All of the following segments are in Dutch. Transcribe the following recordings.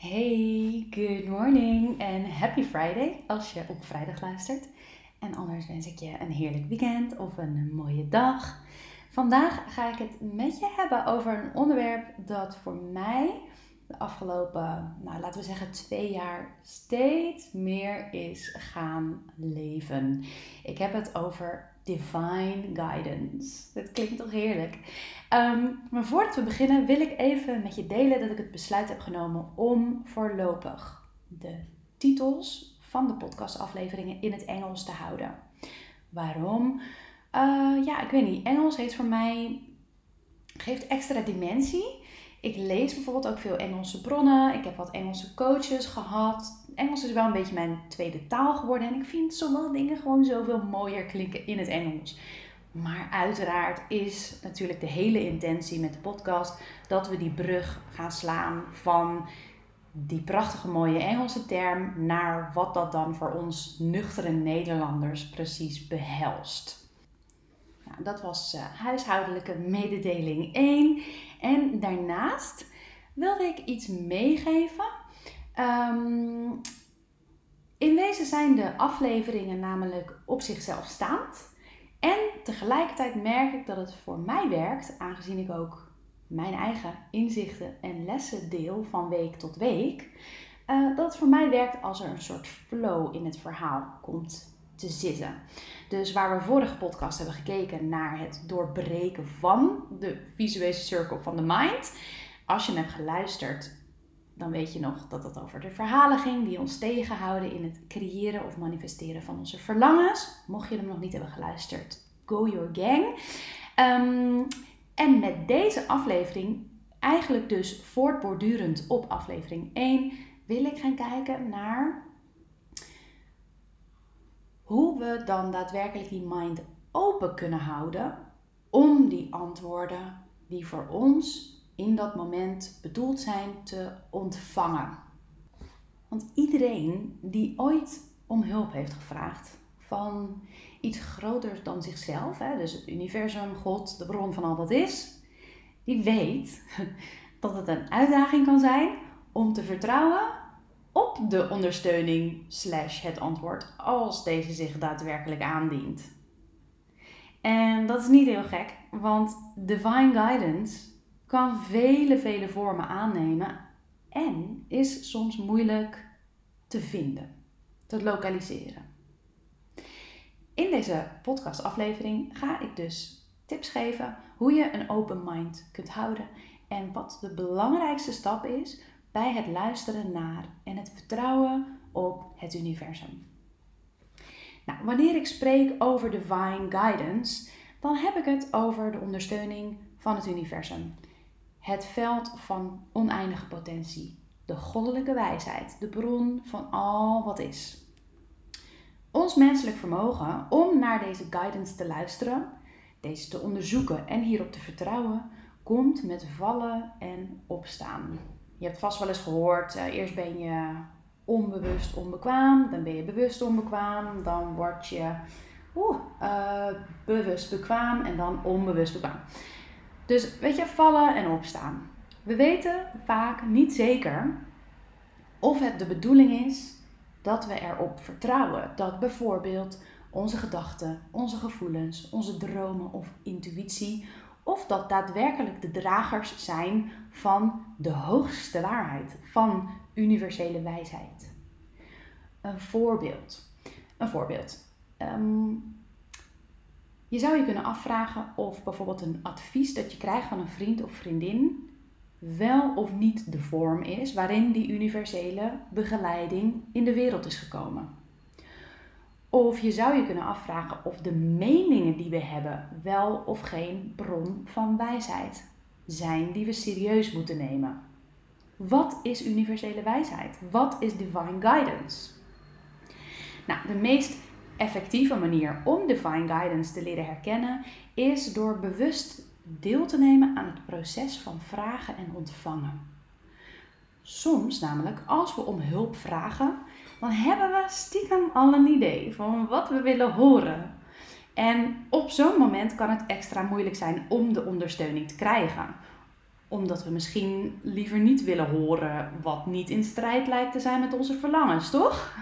Hey, good morning en happy Friday als je op vrijdag luistert. En anders wens ik je een heerlijk weekend of een mooie dag. Vandaag ga ik het met je hebben over een onderwerp dat voor mij de afgelopen, nou, laten we zeggen, twee jaar steeds meer is gaan leven. Ik heb het over divine guidance. Dat klinkt toch heerlijk? Ehm, maar voordat we beginnen wil ik even met je delen dat ik het besluit heb genomen om voorlopig de titels van de podcastafleveringen in het Engels te houden. Waarom? Uh, ja, ik weet niet. Engels heeft voor mij geeft extra dimensie. Ik lees bijvoorbeeld ook veel Engelse bronnen. Ik heb wat Engelse coaches gehad. Engels is wel een beetje mijn tweede taal geworden. En ik vind sommige dingen gewoon zoveel mooier klinken in het Engels. Maar uiteraard is natuurlijk de hele intentie met de podcast dat we die brug gaan slaan van die prachtige mooie Engelse term naar wat dat dan voor ons nuchtere Nederlanders precies behelst. Nou, dat was uh, huishoudelijke mededeling 1. En daarnaast wilde ik iets meegeven. Um, in wezen zijn de afleveringen namelijk op zichzelf staand. En tegelijkertijd merk ik dat het voor mij werkt, aangezien ik ook mijn eigen inzichten en lessen deel van week tot week. Uh, dat het voor mij werkt als er een soort flow in het verhaal komt te zitten. Dus waar we vorige podcast hebben gekeken naar het doorbreken van de visuele cirkel van de mind. Als je hem hebt geluisterd, dan weet je nog dat het over de verhalen ging die ons tegenhouden in het creëren of manifesteren van onze verlangens. Mocht je hem nog niet hebben geluisterd, go your gang. Um, en met deze aflevering, eigenlijk dus voortbordurend op aflevering 1, wil ik gaan kijken naar hoe we dan daadwerkelijk die mind open kunnen houden om die antwoorden die voor ons in dat moment bedoeld zijn te ontvangen. Want iedereen die ooit om hulp heeft gevraagd van iets groters dan zichzelf, hè, dus het universum, God, de bron van al wat is, die weet dat het een uitdaging kan zijn om te vertrouwen op de ondersteuning slash het antwoord als deze zich daadwerkelijk aandient. En dat is niet heel gek, want divine guidance kan vele, vele vormen aannemen en is soms moeilijk te vinden, te lokaliseren. In deze podcastaflevering ga ik dus tips geven hoe je een open mind kunt houden en wat de belangrijkste stap is bij het luisteren naar en het vertrouwen op het universum. Nou, wanneer ik spreek over divine guidance, dan heb ik het over de ondersteuning van het universum het veld van oneindige potentie, de goddelijke wijsheid, de bron van al wat is. Ons menselijk vermogen om naar deze guidance te luisteren, deze te onderzoeken en hierop te vertrouwen, komt met vallen en opstaan. Je hebt vast wel eens gehoord, uh, eerst ben je onbewust onbekwaam, dan ben je bewust onbekwaam, dan word je uh, bewust bekwaam en dan onbewust bekwaam. Dus weet je, vallen en opstaan. We weten vaak niet zeker of het de bedoeling is dat we erop vertrouwen dat bijvoorbeeld onze gedachten, onze gevoelens, onze dromen of intuïtie, of dat daadwerkelijk de dragers zijn van de hoogste waarheid, van universele wijsheid. Een voorbeeld. Een voorbeeld. Um, je zou je kunnen afvragen of bijvoorbeeld een advies dat je krijgt van een vriend of vriendin wel of niet de vorm is waarin die universele begeleiding in de wereld is gekomen. Of je zou je kunnen afvragen of de meningen die we hebben wel of geen bron van wijsheid zijn die we serieus moeten nemen. Wat is universele wijsheid? Wat is divine guidance? Nou, de meest effectieve manier om divine guidance te leren herkennen is door bewust deel te nemen aan het proces van vragen en ontvangen. Soms namelijk, als we om hulp vragen, dan hebben we stiekem al een idee van wat we willen horen. En op zo'n moment kan het extra moeilijk zijn om de ondersteuning te krijgen. omdat we misschien liever niet willen horen wat niet in strijd lijkt te zijn met onze verlangens, toch?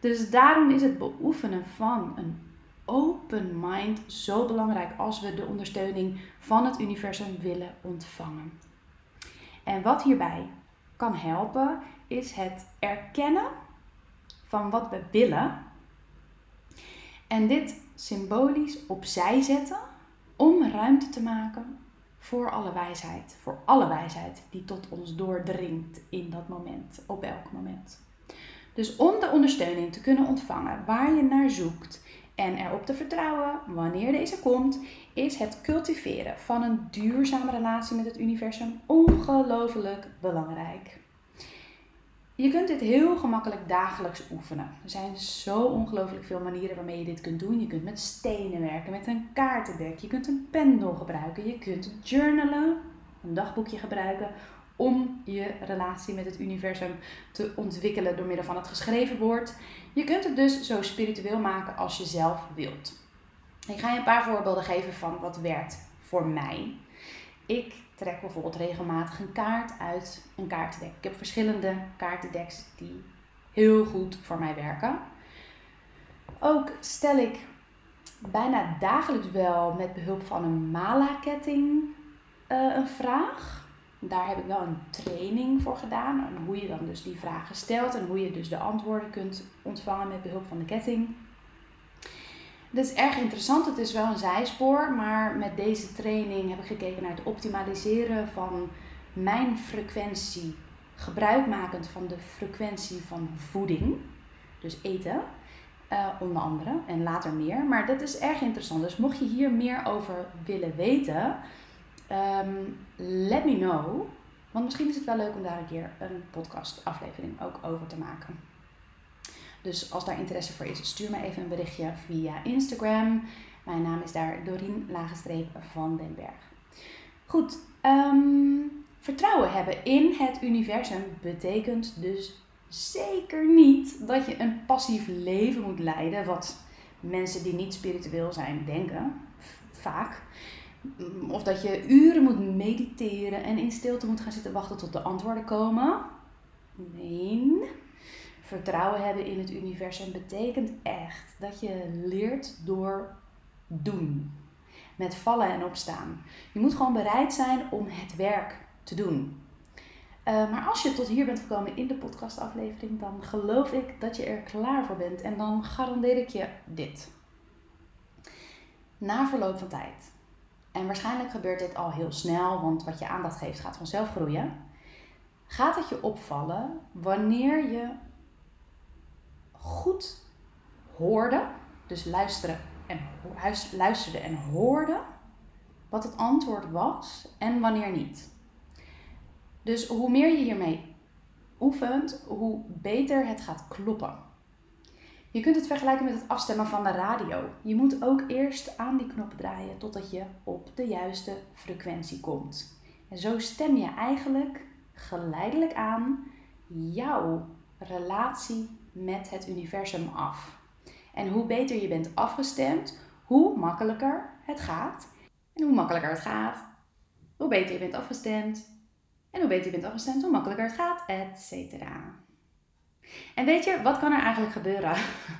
Dus daarom is het beoefenen van een open mind zo belangrijk als we de ondersteuning van het universum willen ontvangen. En wat hierbij kan helpen, is het erkennen van wat we willen. En dit symbolisch opzij zetten om ruimte te maken voor alle wijsheid. Voor alle wijsheid die tot ons doordringt in dat moment, op elk moment. Dus om de ondersteuning te kunnen ontvangen waar je naar zoekt en erop te vertrouwen wanneer deze komt, is het cultiveren van een duurzame relatie met het universum ongelooflijk belangrijk. Je kunt dit heel gemakkelijk dagelijks oefenen. Er zijn zo ongelooflijk veel manieren waarmee je dit kunt doen. Je kunt met stenen werken, met een kaartendek. Je kunt een pendel gebruiken. Je kunt journalen, een dagboekje gebruiken om je relatie met het universum te ontwikkelen door middel van het geschreven woord. Je kunt het dus zo spiritueel maken als je zelf wilt. Ik ga je een paar voorbeelden geven van wat werkt voor mij. Ik trek bijvoorbeeld regelmatig een kaart uit een kaartendek. Ik heb verschillende kaartendeks die heel goed voor mij werken. Ook stel ik bijna dagelijks wel met behulp van een mala-ketting uh, een vraag. Daar heb ik wel een training voor gedaan. Hoe je dan dus die vragen stelt en hoe je dus de antwoorden kunt ontvangen met behulp van de ketting. Dat is erg interessant. Het is wel een zijspoor, maar met deze training heb ik gekeken naar het optimaliseren van mijn frequentie, gebruikmakend van de frequentie van voeding, dus eten, uh, onder andere, en later meer. Maar dat is erg interessant. Dus mocht je hier meer over willen weten, um, let me know. Want misschien is het wel leuk om daar een keer een podcast aflevering ook over te maken. Dus als daar interesse voor is, stuur me even een berichtje via Instagram. Mijn naam is daar Dorien van den Berg. Goed, ehm, vertrouwen hebben in het universum betekent dus zeker niet dat je een passief leven moet leiden, wat mensen die niet spiritueel zijn denken, vaak. Of dat je uren moet mediteren en in stilte moet gaan zitten wachten tot de antwoorden komen. Nee. Vertrouwen hebben in het universum betekent echt dat je leert door doen. Met vallen en opstaan. Je moet gewoon bereid zijn om het werk te doen. Uh, maar als je tot hier bent gekomen in de podcastaflevering, dan geloof ik dat je er klaar voor bent. En dan garandeer ik je dit. Na verloop van tijd, en waarschijnlijk gebeurt dit al heel snel, want wat je aandacht geeft gaat vanzelf groeien, gaat het je opvallen wanneer je goed hoorde, dus luisteren en, luisterde en hoorde wat het antwoord was en wanneer niet. Dus hoe meer je hiermee oefent, hoe beter het gaat kloppen. Je kunt het vergelijken met het afstemmen van de radio. Je moet ook eerst aan die knop draaien totdat je op de juiste frequentie komt. En zo stem je eigenlijk geleidelijk aan jouw relatie met het universum af. En hoe beter je bent afgestemd, hoe makkelijker het gaat. En hoe makkelijker het gaat, hoe beter je bent afgestemd. En hoe beter je bent afgestemd, hoe makkelijker het gaat, etc. En weet je, wat kan er eigenlijk gebeuren?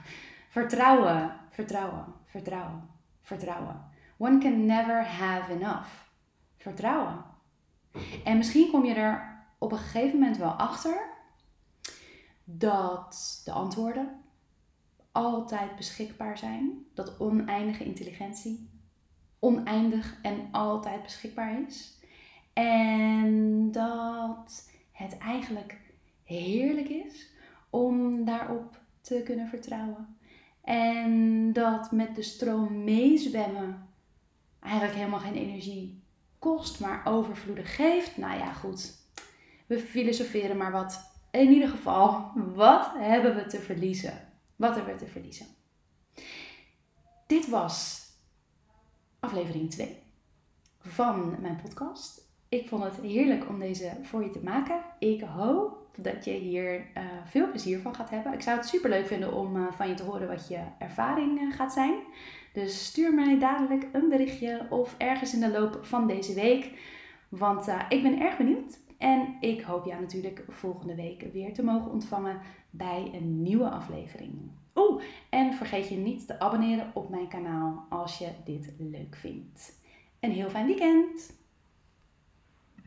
vertrouwen, vertrouwen, vertrouwen, vertrouwen. One can never have enough. Vertrouwen. En misschien kom je er op een gegeven moment wel achter dat de antwoorden altijd beschikbaar zijn. Dat oneindige intelligentie oneindig en altijd beschikbaar is. En dat het eigenlijk heerlijk is om daarop te kunnen vertrouwen. En dat met de stroom meezwemmen eigenlijk helemaal geen energie kost, maar overvloedig geeft. Nou ja, goed. We filosoferen maar wat in ieder geval, wat hebben we te verliezen? Wat hebben we te verliezen? Dit was aflevering 2 van mijn podcast. Ik vond het heerlijk om deze voor je te maken. Ik hoop dat je hier uh, veel plezier van gaat hebben. Ik zou het super leuk vinden om uh, van je te horen wat je ervaring uh, gaat zijn. Dus stuur mij dadelijk een berichtje of ergens in de loop van deze week Want ik ben erg benieuwd. En ik hoop jou natuurlijk volgende week weer te mogen ontvangen bij een nieuwe aflevering. Oeh, en vergeet je niet te abonneren op mijn kanaal als je dit leuk vindt. Een heel fijn weekend!